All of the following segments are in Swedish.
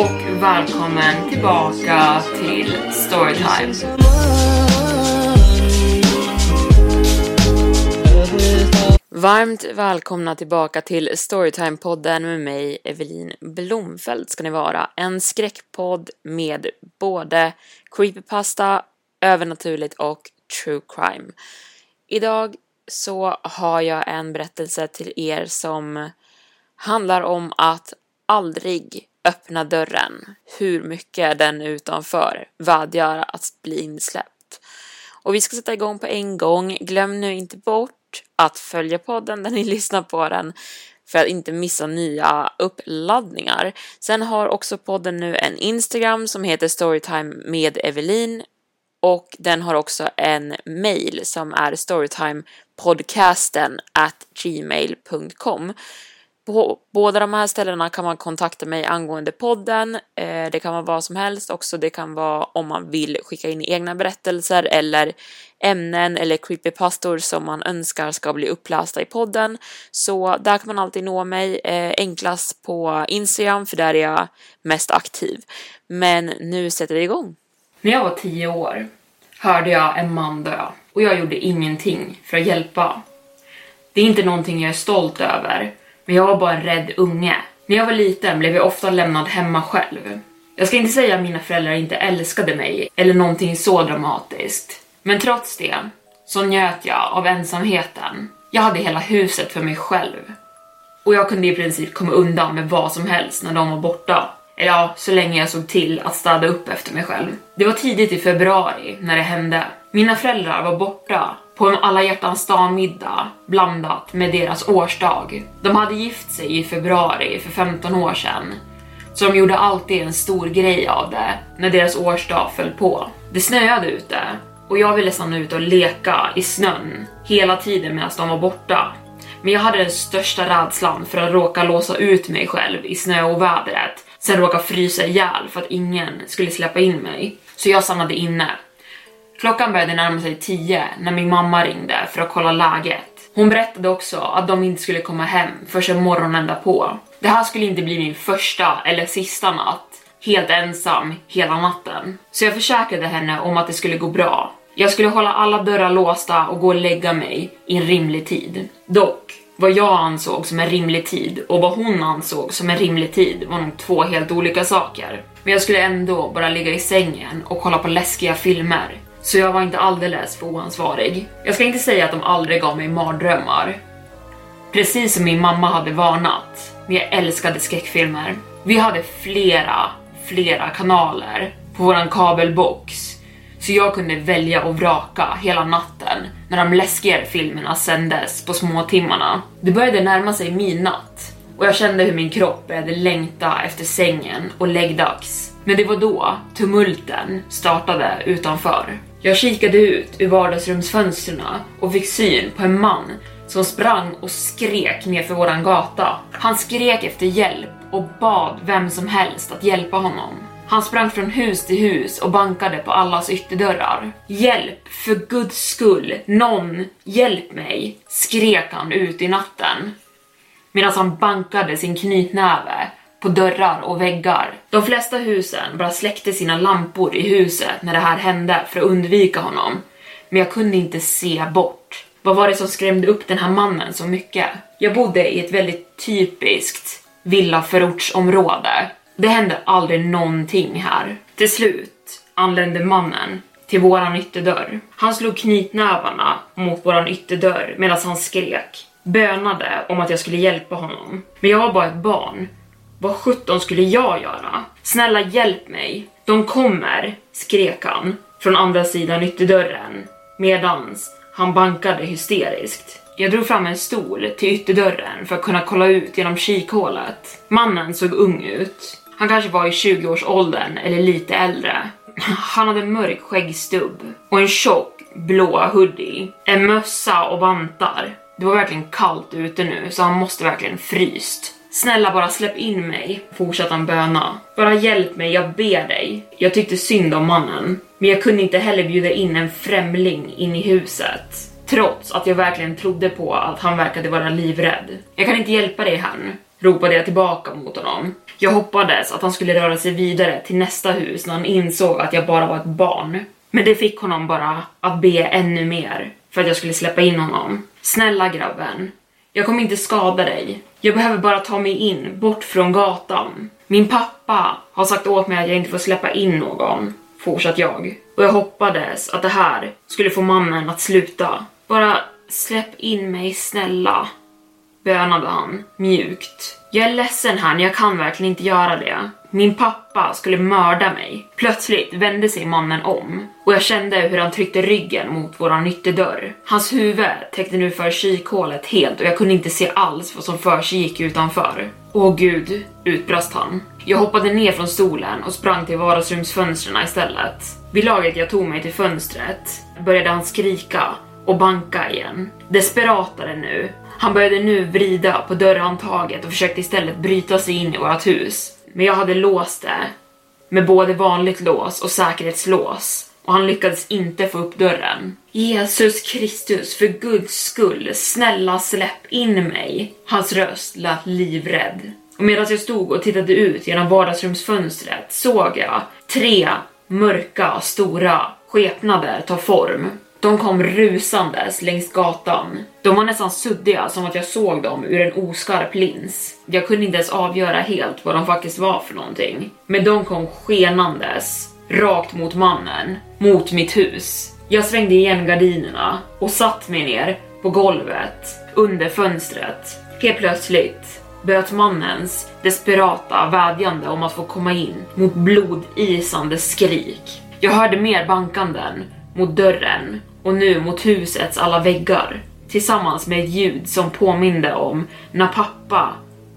Och välkommen tillbaka till Storytime. Varmt välkomna tillbaka till Storytime-podden med mig, Evelin Blomfeldt ska ni vara. En skräckpodd med både creepypasta, övernaturligt och true crime. Idag så har jag en berättelse till er som handlar om att aldrig öppna dörren, hur mycket den utanför vädjar att bli insläppt. Och vi ska sätta igång på en gång. Glöm nu inte bort att följa podden där ni lyssnar på den för att inte missa nya uppladdningar. Sen har också podden nu en Instagram som heter Storytime med Evelin och den har också en mail som är storytimepodcasten at gmail.com. På båda de här ställena kan man kontakta mig angående podden. Eh, det kan vara vad som helst också. Det kan vara om man vill skicka in egna berättelser eller ämnen eller creepypastor som man önskar ska bli upplästa i podden. Så där kan man alltid nå mig. Eh, enklast på Instagram för där är jag mest aktiv. Men nu sätter vi igång. När jag var tio år hörde jag en man dö och jag gjorde ingenting för att hjälpa. Det är inte någonting jag är stolt över men jag var bara en rädd unge. När jag var liten blev jag ofta lämnad hemma själv. Jag ska inte säga att mina föräldrar inte älskade mig eller någonting så dramatiskt. Men trots det så njöt jag av ensamheten. Jag hade hela huset för mig själv. Och jag kunde i princip komma undan med vad som helst när de var borta. Eller ja, så länge jag såg till att städa upp efter mig själv. Det var tidigt i februari när det hände. Mina föräldrar var borta på en alla hjärtans dag-middag blandat med deras årsdag. De hade gift sig i februari för 15 år sedan, så de gjorde alltid en stor grej av det när deras årsdag föll på. Det snöade ute och jag ville stanna ute och leka i snön hela tiden medan de var borta. Men jag hade den största rädslan för att råka låsa ut mig själv i snöovädret, sen råka frysa ihjäl för att ingen skulle släppa in mig. Så jag stannade inne Klockan började närma sig tio när min mamma ringde för att kolla läget. Hon berättade också att de inte skulle komma hem förrän morgonen därpå. Det här skulle inte bli min första eller sista natt, helt ensam hela natten. Så jag försäkrade henne om att det skulle gå bra. Jag skulle hålla alla dörrar låsta och gå och lägga mig i en rimlig tid. Dock, vad jag ansåg som en rimlig tid och vad hon ansåg som en rimlig tid var nog två helt olika saker. Men jag skulle ändå bara ligga i sängen och kolla på läskiga filmer så jag var inte alldeles för oansvarig. Jag ska inte säga att de aldrig gav mig mardrömmar. Precis som min mamma hade varnat, men jag älskade skräckfilmer. Vi hade flera, flera kanaler på våran kabelbox, så jag kunde välja och vraka hela natten när de läskigare filmerna sändes på småtimmarna. Det började närma sig midnatt och jag kände hur min kropp började längta efter sängen och läggdags. Men det var då tumulten startade utanför. Jag kikade ut ur vardagsrumsfönstren och fick syn på en man som sprang och skrek nedför våran gata. Han skrek efter hjälp och bad vem som helst att hjälpa honom. Han sprang från hus till hus och bankade på allas ytterdörrar. Hjälp, för guds skull, någon, hjälp mig, skrek han ut i natten. Medan han bankade sin knytnäve på dörrar och väggar. De flesta husen bara släckte sina lampor i huset när det här hände för att undvika honom. Men jag kunde inte se bort. Vad var det som skrämde upp den här mannen så mycket? Jag bodde i ett väldigt typiskt villaförortsområde. Det hände aldrig någonting här. Till slut anlände mannen till våran ytterdörr. Han slog knytnävarna mot våran ytterdörr medan han skrek. Bönade om att jag skulle hjälpa honom. Men jag var bara ett barn. Vad sjutton skulle jag göra? Snälla hjälp mig. De kommer, skrek han från andra sidan ytterdörren medans han bankade hysteriskt. Jag drog fram en stol till ytterdörren för att kunna kolla ut genom kikhålet. Mannen såg ung ut. Han kanske var i 20-årsåldern eller lite äldre. Han hade mörk skäggstubb och en tjock blå hoodie, en mössa och vantar. Det var verkligen kallt ute nu så han måste verkligen fryst. Snälla bara släpp in mig, fortsatte han böna. Bara hjälp mig, jag ber dig. Jag tyckte synd om mannen, men jag kunde inte heller bjuda in en främling in i huset. Trots att jag verkligen trodde på att han verkade vara livrädd. Jag kan inte hjälpa dig här, ropade jag tillbaka mot honom. Jag hoppades att han skulle röra sig vidare till nästa hus när han insåg att jag bara var ett barn. Men det fick honom bara att be ännu mer för att jag skulle släppa in honom. Snälla grabben, jag kommer inte skada dig. Jag behöver bara ta mig in, bort från gatan. Min pappa har sagt åt mig att jag inte får släppa in någon, fortsatt jag. Och jag hoppades att det här skulle få mannen att sluta. Bara släpp in mig snälla, bönade han mjukt. Jag är ledsen han, jag kan verkligen inte göra det. Min pappa skulle mörda mig. Plötsligt vände sig mannen om och jag kände hur han tryckte ryggen mot våran ytterdörr. Hans huvud täckte nu för kikhålet helt och jag kunde inte se alls vad som försiggick utanför. Åh gud, utbrast han. Jag hoppade ner från stolen och sprang till vardagsrumsfönstren istället. Vid laget jag tog mig till fönstret började han skrika och banka igen. Desperatare nu. Han började nu vrida på dörrhandtaget och försökte istället bryta sig in i vårt hus. Men jag hade låst det med både vanligt lås och säkerhetslås och han lyckades inte få upp dörren. Jesus Kristus, för guds skull, snälla släpp in mig. Hans röst lät livrädd. Och medan jag stod och tittade ut genom vardagsrumsfönstret såg jag tre mörka, stora skepnader ta form. De kom rusandes längs gatan. De var nästan suddiga som att jag såg dem ur en oskarp lins. Jag kunde inte ens avgöra helt vad de faktiskt var för någonting. Men de kom skenandes rakt mot mannen, mot mitt hus. Jag svängde igen gardinerna och satt mig ner på golvet under fönstret. Helt plötsligt böt mannens desperata vädjande om att få komma in mot blodisande skrik. Jag hörde mer bankanden mot dörren och nu mot husets alla väggar tillsammans med ett ljud som påminde om när pappa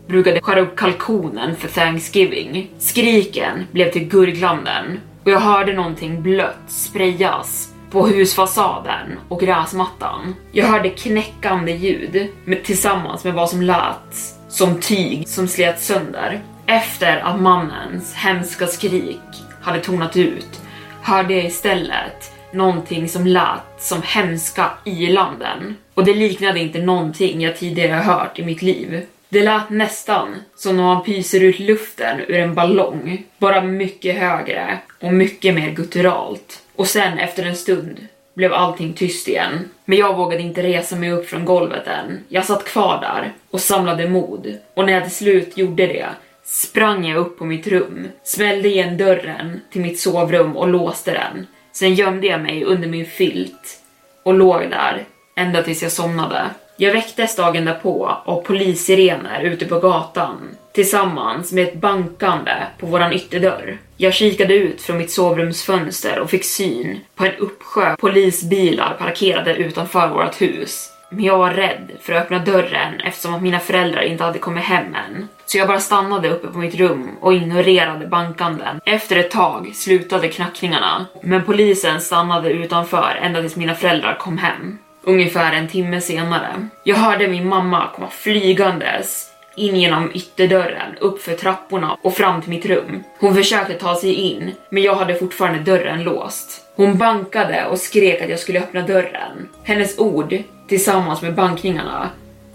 brukade skära upp kalkonen för Thanksgiving. Skriken blev till gurglanden och jag hörde någonting blött sprayas på husfasaden och gräsmattan. Jag hörde knäckande ljud med, tillsammans med vad som lät som tyg som slet sönder. Efter att mannens hemska skrik hade tonat ut hörde jag istället någonting som lät som hemska ylanden. Och det liknade inte någonting jag tidigare hört i mitt liv. Det lät nästan som när man pyser ut luften ur en ballong, bara mycket högre och mycket mer gutturalt. Och sen efter en stund blev allting tyst igen. Men jag vågade inte resa mig upp från golvet än. Jag satt kvar där och samlade mod. Och när jag till slut gjorde det sprang jag upp på mitt rum, smällde igen dörren till mitt sovrum och låste den. Sen gömde jag mig under min filt och låg där ända tills jag somnade. Jag väcktes dagen därpå av polissirener ute på gatan tillsammans med ett bankande på våran ytterdörr. Jag kikade ut från mitt sovrumsfönster och fick syn på en uppsjö polisbilar parkerade utanför vårt hus. Men jag var rädd för att öppna dörren eftersom att mina föräldrar inte hade kommit hem än. Så jag bara stannade uppe på mitt rum och ignorerade bankanden. Efter ett tag slutade knackningarna, men polisen stannade utanför ända tills mina föräldrar kom hem. Ungefär en timme senare. Jag hörde min mamma komma flygandes in genom ytterdörren, upp för trapporna och fram till mitt rum. Hon försökte ta sig in, men jag hade fortfarande dörren låst. Hon bankade och skrek att jag skulle öppna dörren. Hennes ord, tillsammans med bankningarna,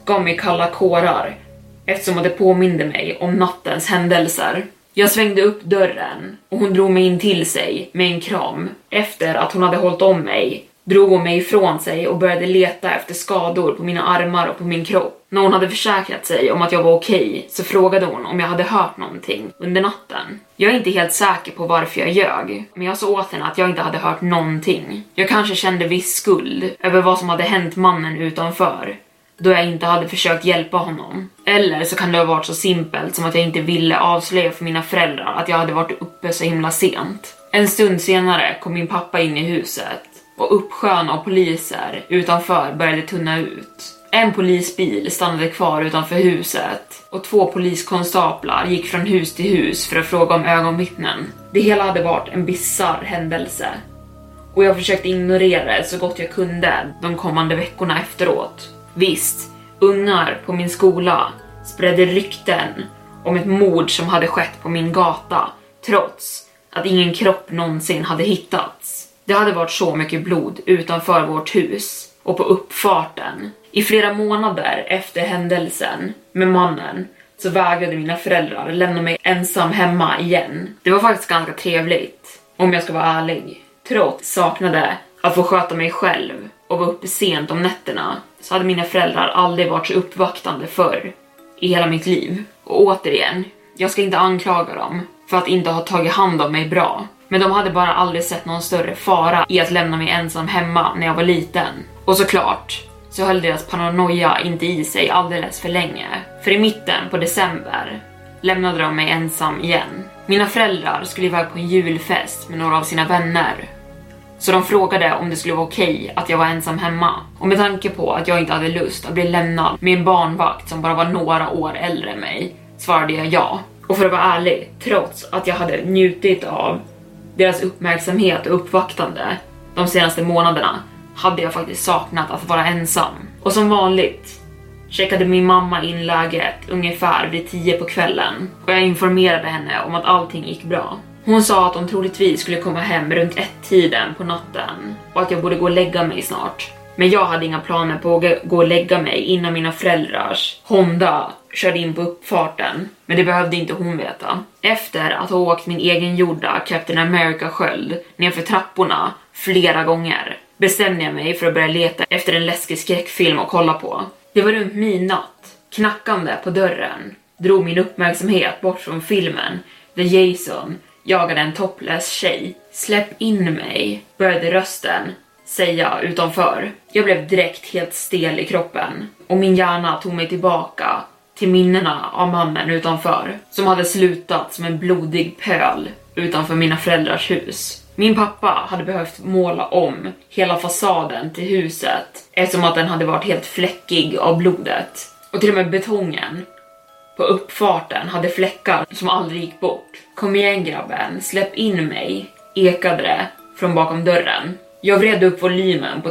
gav mig kalla kårar eftersom det påminde mig om nattens händelser. Jag svängde upp dörren och hon drog mig in till sig med en kram efter att hon hade hållit om mig drog hon mig ifrån sig och började leta efter skador på mina armar och på min kropp. När hon hade försäkrat sig om att jag var okej okay, så frågade hon om jag hade hört någonting under natten. Jag är inte helt säker på varför jag ljög, men jag sa åt henne att jag inte hade hört någonting. Jag kanske kände viss skuld över vad som hade hänt mannen utanför, då jag inte hade försökt hjälpa honom. Eller så kan det ha varit så simpelt som att jag inte ville avslöja för mina föräldrar att jag hade varit uppe så himla sent. En stund senare kom min pappa in i huset och uppsjön av poliser utanför började tunna ut. En polisbil stannade kvar utanför huset och två poliskonstaplar gick från hus till hus för att fråga om ögonvittnen. Det hela hade varit en bizarr händelse och jag försökte ignorera det så gott jag kunde de kommande veckorna efteråt. Visst, ungar på min skola spredde rykten om ett mord som hade skett på min gata trots att ingen kropp någonsin hade hittats. Det hade varit så mycket blod utanför vårt hus och på uppfarten. I flera månader efter händelsen med mannen så vägrade mina föräldrar lämna mig ensam hemma igen. Det var faktiskt ganska trevligt, om jag ska vara ärlig. Trots saknade att få sköta mig själv och vara uppe sent om nätterna så hade mina föräldrar aldrig varit så uppvaktande förr i hela mitt liv. Och återigen, jag ska inte anklaga dem för att inte ha tagit hand om mig bra. Men de hade bara aldrig sett någon större fara i att lämna mig ensam hemma när jag var liten. Och såklart så höll deras paranoia inte i sig alldeles för länge. För i mitten på december lämnade de mig ensam igen. Mina föräldrar skulle iväg på en julfest med några av sina vänner. Så de frågade om det skulle vara okej okay att jag var ensam hemma. Och med tanke på att jag inte hade lust att bli lämnad med en barnvakt som bara var några år äldre än mig svarade jag ja. Och för att vara ärlig, trots att jag hade njutit av deras uppmärksamhet och uppvaktande de senaste månaderna hade jag faktiskt saknat att vara ensam. Och som vanligt checkade min mamma in läget ungefär vid 10 på kvällen och jag informerade henne om att allting gick bra. Hon sa att hon troligtvis skulle komma hem runt ett tiden på natten och att jag borde gå och lägga mig snart. Men jag hade inga planer på att gå och lägga mig innan mina föräldrars Honda körde in på uppfarten. Men det behövde inte hon veta. Efter att ha åkt min egen gjorda Captain America-sköld nerför trapporna flera gånger bestämde jag mig för att börja leta efter en läskig skräckfilm att kolla på. Det var runt midnatt. Knackande på dörren drog min uppmärksamhet bort från filmen där Jason jagade en topless tjej. Släpp in mig, började rösten säga utanför. Jag blev direkt helt stel i kroppen och min hjärna tog mig tillbaka till minnena av mannen utanför som hade slutat som en blodig pöl utanför mina föräldrars hus. Min pappa hade behövt måla om hela fasaden till huset eftersom att den hade varit helt fläckig av blodet. Och till och med betongen på uppfarten hade fläckar som aldrig gick bort. Kom igen grabben, släpp in mig, ekade det från bakom dörren. Jag vred upp volymen på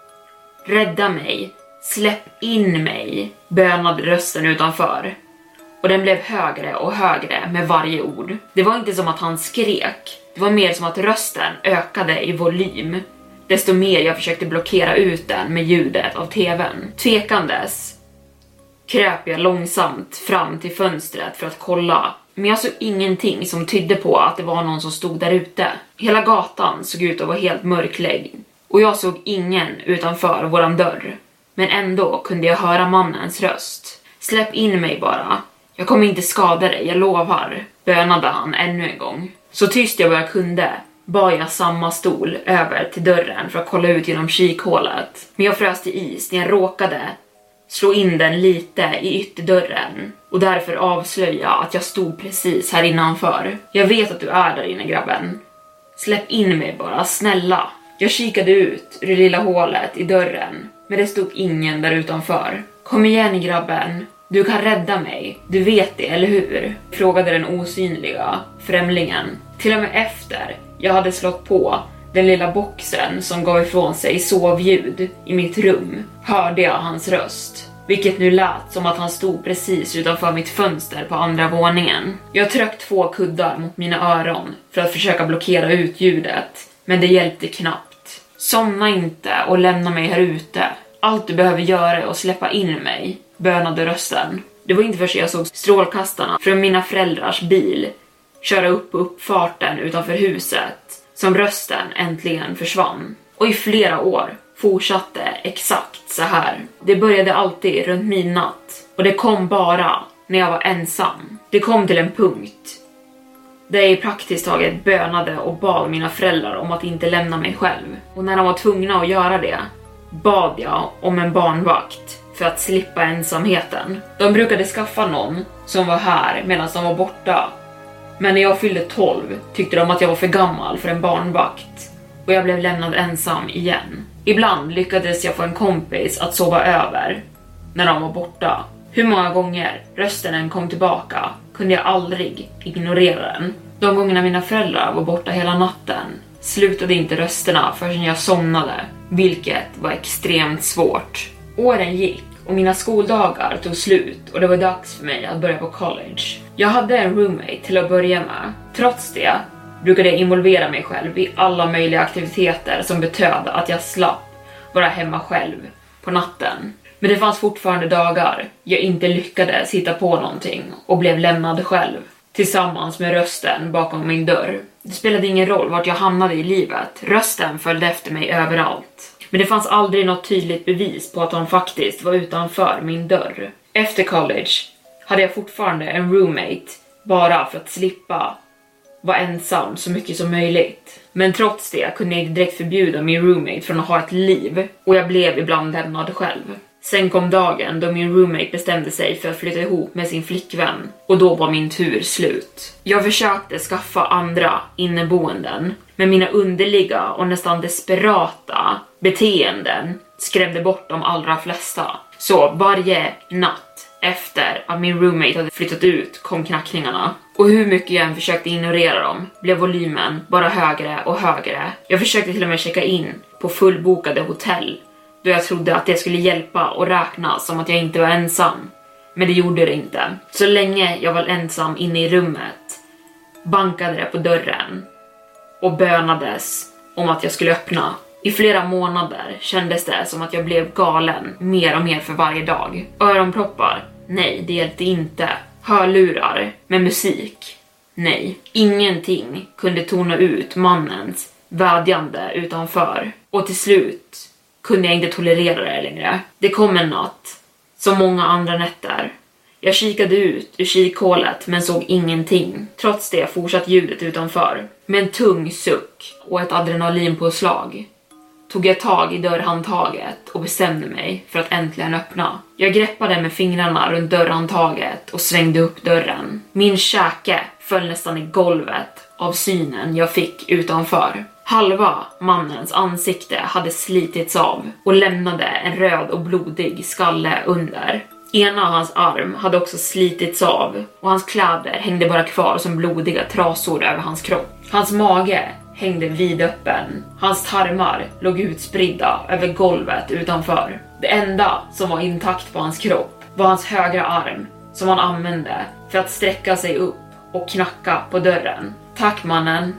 Rädda mig. Släpp in mig. Bönade rösten utanför. Och den blev högre och högre med varje ord. Det var inte som att han skrek. Det var mer som att rösten ökade i volym. Desto mer jag försökte blockera ut den med ljudet av TVn. Tvekandes kröp jag långsamt fram till fönstret för att kolla. Men jag såg ingenting som tydde på att det var någon som stod där ute. Hela gatan såg ut att vara helt mörklägg. Och jag såg ingen utanför våran dörr. Men ändå kunde jag höra mannens röst. Släpp in mig bara. Jag kommer inte skada dig, jag lovar. Bönade han ännu en gång. Så tyst jag bara kunde bar jag samma stol över till dörren för att kolla ut genom kikhålet. Men jag frös till is när jag råkade slå in den lite i ytterdörren och därför avslöja att jag stod precis här innanför. Jag vet att du är där inne grabben. Släpp in mig bara, snälla. Jag kikade ut ur det lilla hålet i dörren, men det stod ingen där utanför. Kom igen grabben, du kan rädda mig. Du vet det, eller hur? Frågade den osynliga främlingen. Till och med efter jag hade slått på den lilla boxen som gav ifrån sig sovljud i mitt rum hörde jag hans röst. Vilket nu lät som att han stod precis utanför mitt fönster på andra våningen. Jag tryckte två kuddar mot mina öron för att försöka blockera ut ljudet, men det hjälpte knappt. Somna inte och lämna mig här ute. Allt du behöver göra är att släppa in mig, bönade rösten. Det var inte förrän jag såg strålkastarna från mina föräldrars bil köra upp på uppfarten utanför huset som rösten äntligen försvann. Och i flera år fortsatte exakt så här. Det började alltid runt midnatt och det kom bara när jag var ensam. Det kom till en punkt där jag praktiskt taget bönade och bad mina föräldrar om att inte lämna mig själv. Och när de var tvungna att göra det bad jag om en barnvakt för att slippa ensamheten. De brukade skaffa någon som var här medan de var borta. Men när jag fyllde 12 tyckte de att jag var för gammal för en barnvakt och jag blev lämnad ensam igen. Ibland lyckades jag få en kompis att sova över när de var borta. Hur många gånger rösten än kom tillbaka kunde jag aldrig ignorera den. De gångerna mina föräldrar var borta hela natten slutade inte rösterna förrän jag somnade, vilket var extremt svårt. Åren gick och mina skoldagar tog slut och det var dags för mig att börja på college. Jag hade en roommate till att börja med. Trots det brukade jag involvera mig själv i alla möjliga aktiviteter som betöd att jag slapp vara hemma själv på natten. Men det fanns fortfarande dagar jag inte lyckades hitta på någonting och blev lämnad själv tillsammans med rösten bakom min dörr. Det spelade ingen roll vart jag hamnade i livet, rösten följde efter mig överallt. Men det fanns aldrig något tydligt bevis på att hon faktiskt var utanför min dörr. Efter college hade jag fortfarande en roommate bara för att slippa vara ensam så mycket som möjligt. Men trots det kunde jag inte direkt förbjuda min roommate från att ha ett liv och jag blev ibland lämnad själv. Sen kom dagen då min roommate bestämde sig för att flytta ihop med sin flickvän och då var min tur slut. Jag försökte skaffa andra inneboenden, men mina underliga och nästan desperata beteenden skrämde bort de allra flesta. Så varje natt efter att min roommate hade flyttat ut kom knackningarna. Och hur mycket jag än försökte ignorera dem blev volymen bara högre och högre. Jag försökte till och med checka in på fullbokade hotell då jag trodde att det skulle hjälpa och räknas som att jag inte var ensam. Men det gjorde det inte. Så länge jag var ensam inne i rummet bankade det på dörren och bönades om att jag skulle öppna. I flera månader kändes det som att jag blev galen mer och mer för varje dag. Öronproppar Nej, det hjälpte inte. Hörlurar med musik? Nej. Ingenting kunde tona ut mannens vädjande utanför. Och till slut kunde jag inte tolerera det längre. Det kom en natt, som många andra nätter. Jag kikade ut ur kikhålet men såg ingenting. Trots det fortsatte ljudet utanför. Med en tung suck och ett adrenalinpåslag tog jag tag i dörrhandtaget och bestämde mig för att äntligen öppna. Jag greppade med fingrarna runt dörrhandtaget och svängde upp dörren. Min käke föll nästan i golvet av synen jag fick utanför. Halva mannens ansikte hade slitits av och lämnade en röd och blodig skalle under. Ena av hans arm hade också slitits av och hans kläder hängde bara kvar som blodiga trasor över hans kropp. Hans mage hängde vidöppen. Hans tarmar låg utspridda över golvet utanför. Det enda som var intakt på hans kropp var hans högra arm som han använde för att sträcka sig upp och knacka på dörren. Tack mannen,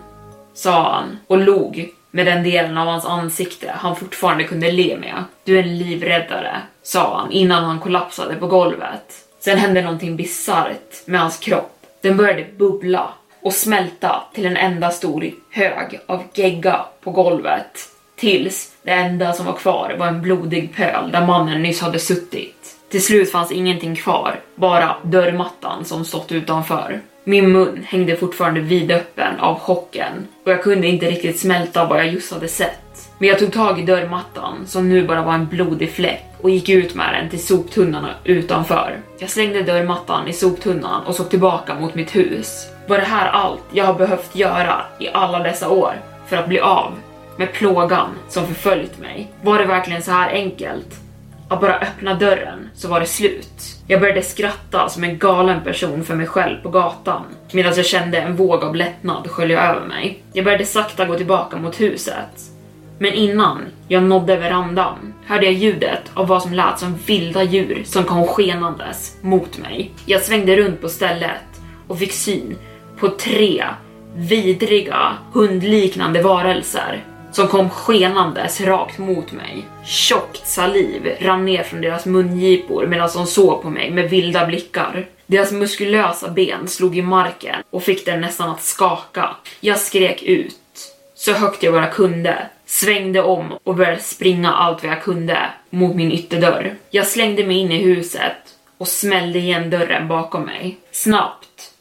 sa han och log med den delen av hans ansikte han fortfarande kunde le med. Du är en livräddare, sa han innan han kollapsade på golvet. Sen hände någonting bisarrt med hans kropp. Den började bubbla och smälta till en enda stor hög av gegga på golvet. Tills det enda som var kvar var en blodig pöl där mannen nyss hade suttit. Till slut fanns ingenting kvar, bara dörrmattan som stått utanför. Min mun hängde fortfarande vidöppen av chocken och jag kunde inte riktigt smälta vad jag just hade sett. Men jag tog tag i dörrmattan som nu bara var en blodig fläck och gick ut med den till soptunnan utanför. Jag slängde dörrmattan i soptunnan och såg tillbaka mot mitt hus. Var det här allt jag har behövt göra i alla dessa år för att bli av med plågan som förföljt mig? Var det verkligen så här enkelt? Att bara öppna dörren så var det slut. Jag började skratta som en galen person för mig själv på gatan medan jag kände en våg av lättnad skölja över mig. Jag började sakta gå tillbaka mot huset. Men innan jag nådde verandan hörde jag ljudet av vad som lät som vilda djur som kom skenandes mot mig. Jag svängde runt på stället och fick syn på tre vidriga hundliknande varelser som kom skenandes rakt mot mig. Tjockt saliv rann ner från deras mungipor medan de såg på mig med vilda blickar. Deras muskulösa ben slog i marken och fick den nästan att skaka. Jag skrek ut så högt jag bara kunde, svängde om och började springa allt vad jag kunde mot min ytterdörr. Jag slängde mig in i huset och smällde igen dörren bakom mig. Snabbt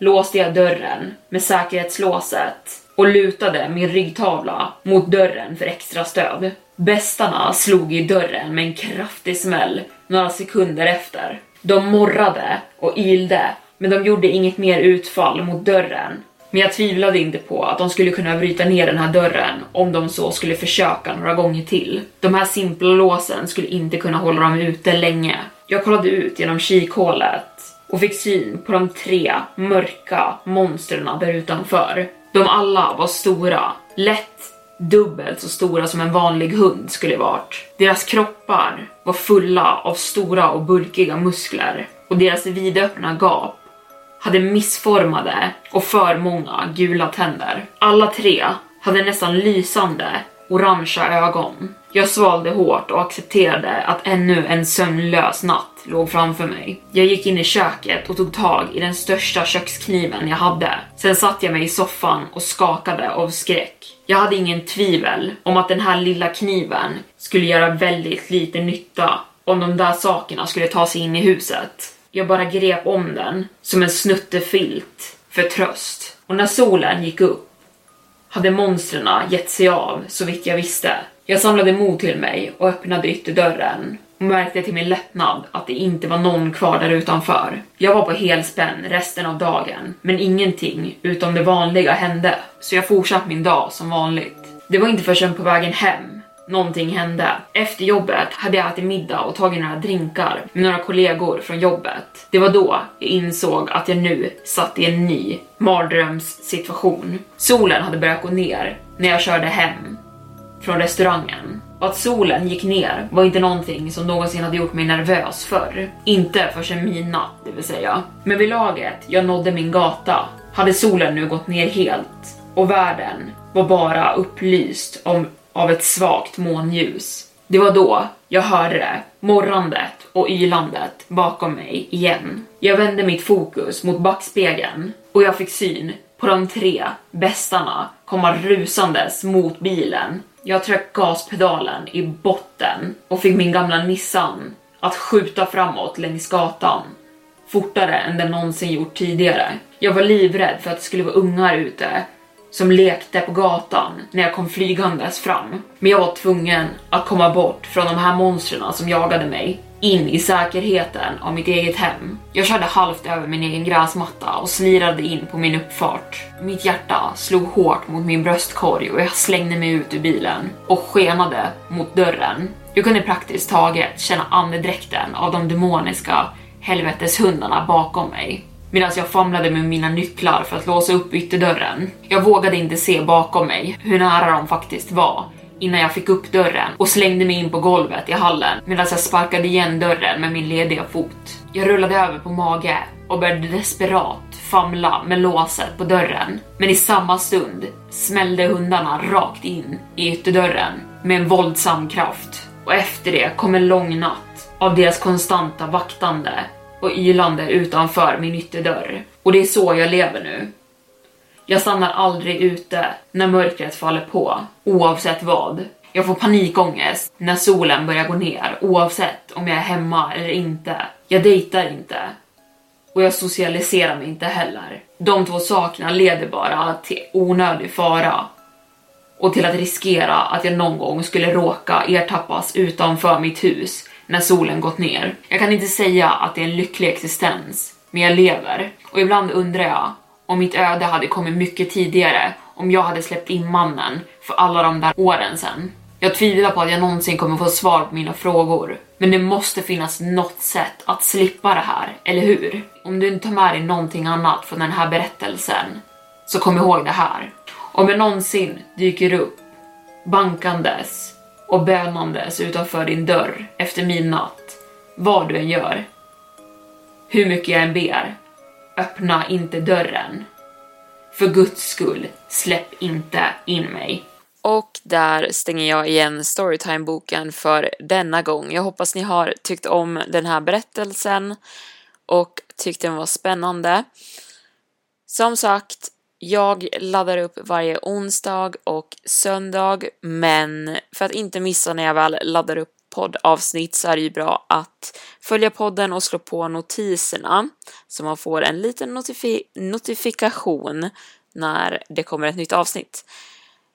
låste jag dörren med säkerhetslåset och lutade min ryggtavla mot dörren för extra stöd. Bästarna slog i dörren med en kraftig smäll några sekunder efter. De morrade och ylde, men de gjorde inget mer utfall mot dörren. Men jag tvivlade inte på att de skulle kunna bryta ner den här dörren om de så skulle försöka några gånger till. De här simpla låsen skulle inte kunna hålla dem ute länge. Jag kollade ut genom kikhålet och fick syn på de tre mörka monstren där utanför. De alla var stora, lätt dubbelt så stora som en vanlig hund skulle varit. Deras kroppar var fulla av stora och bulkiga muskler och deras vidöppna gap hade missformade och för många gula tänder. Alla tre hade nästan lysande orangea ögon. Jag svalde hårt och accepterade att ännu en sömnlös natt låg framför mig. Jag gick in i köket och tog tag i den största kökskniven jag hade. Sen satte jag mig i soffan och skakade av skräck. Jag hade ingen tvivel om att den här lilla kniven skulle göra väldigt lite nytta om de där sakerna skulle ta sig in i huset. Jag bara grep om den som en snuttefilt för tröst. Och när solen gick upp hade monstren gett sig av så vitt jag visste. Jag samlade mod till mig och öppnade ytterdörren och märkte till min lättnad att det inte var någon kvar där utanför. Jag var på helspänn resten av dagen, men ingenting utom det vanliga hände, så jag fortsatte min dag som vanligt. Det var inte förrän på vägen hem någonting hände. Efter jobbet hade jag ätit middag och tagit några drinkar med några kollegor från jobbet. Det var då jag insåg att jag nu satt i en ny mardrömssituation. Solen hade börjat gå ner när jag körde hem från restaurangen. Och att solen gick ner var inte någonting som någonsin hade gjort mig nervös förr. Inte förrän midnatt, det vill säga. Men vid laget jag nådde min gata hade solen nu gått ner helt och världen var bara upplyst om, av ett svagt månljus. Det var då jag hörde morrandet och ylandet bakom mig igen. Jag vände mitt fokus mot backspegeln och jag fick syn på de tre bästarna komma rusandes mot bilen. Jag tryckte gaspedalen i botten och fick min gamla Nissan att skjuta framåt längs gatan fortare än den någonsin gjort tidigare. Jag var livrädd för att det skulle vara ungar ute som lekte på gatan när jag kom flygandes fram. Men jag var tvungen att komma bort från de här monstren som jagade mig in i säkerheten av mitt eget hem. Jag körde halvt över min egen gräsmatta och slirade in på min uppfart. Mitt hjärta slog hårt mot min bröstkorg och jag slängde mig ut ur bilen och skenade mot dörren. Jag kunde praktiskt taget känna andedräkten av de demoniska helveteshundarna bakom mig medan jag famlade med mina nycklar för att låsa upp ytterdörren. Jag vågade inte se bakom mig hur nära de faktiskt var innan jag fick upp dörren och slängde mig in på golvet i hallen medan jag sparkade igen dörren med min lediga fot. Jag rullade över på mage och började desperat famla med låset på dörren. Men i samma stund smällde hundarna rakt in i ytterdörren med en våldsam kraft. Och efter det kom en lång natt av deras konstanta vaktande och ylande utanför min ytterdörr. Och det är så jag lever nu. Jag stannar aldrig ute när mörkret faller på, oavsett vad. Jag får panikångest när solen börjar gå ner, oavsett om jag är hemma eller inte. Jag dejtar inte. Och jag socialiserar mig inte heller. De två sakerna leder bara till onödig fara. Och till att riskera att jag någon gång skulle råka ertappas utanför mitt hus när solen gått ner. Jag kan inte säga att det är en lycklig existens, men jag lever. Och ibland undrar jag om mitt öde hade kommit mycket tidigare om jag hade släppt in mannen för alla de där åren sen. Jag tvivlar på att jag någonsin kommer få svar på mina frågor. Men det måste finnas något sätt att slippa det här, eller hur? Om du inte tar med dig någonting annat från den här berättelsen, så kom ihåg det här. Om jag någonsin dyker upp bankandes och bönandes utanför din dörr efter midnatt, vad du än gör, hur mycket jag än ber, öppna inte dörren. För guds skull, släpp inte in mig. Och där stänger jag igen Storytime-boken för denna gång. Jag hoppas ni har tyckt om den här berättelsen och tyckt den var spännande. Som sagt, jag laddar upp varje onsdag och söndag, men för att inte missa när jag väl laddar upp poddavsnitt så är det ju bra att följa podden och slå på notiserna så man får en liten notifi notifikation när det kommer ett nytt avsnitt.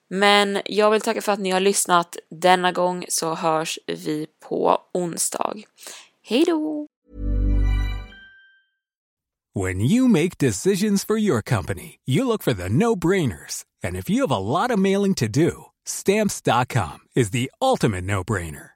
Men jag vill tacka för att ni har lyssnat denna gång så hörs vi på onsdag. Hej då! When you make decisions for your company, you look for the no-brainers. And if you have a lot of mailing to do, stamps.com is the ultimate no-brainer.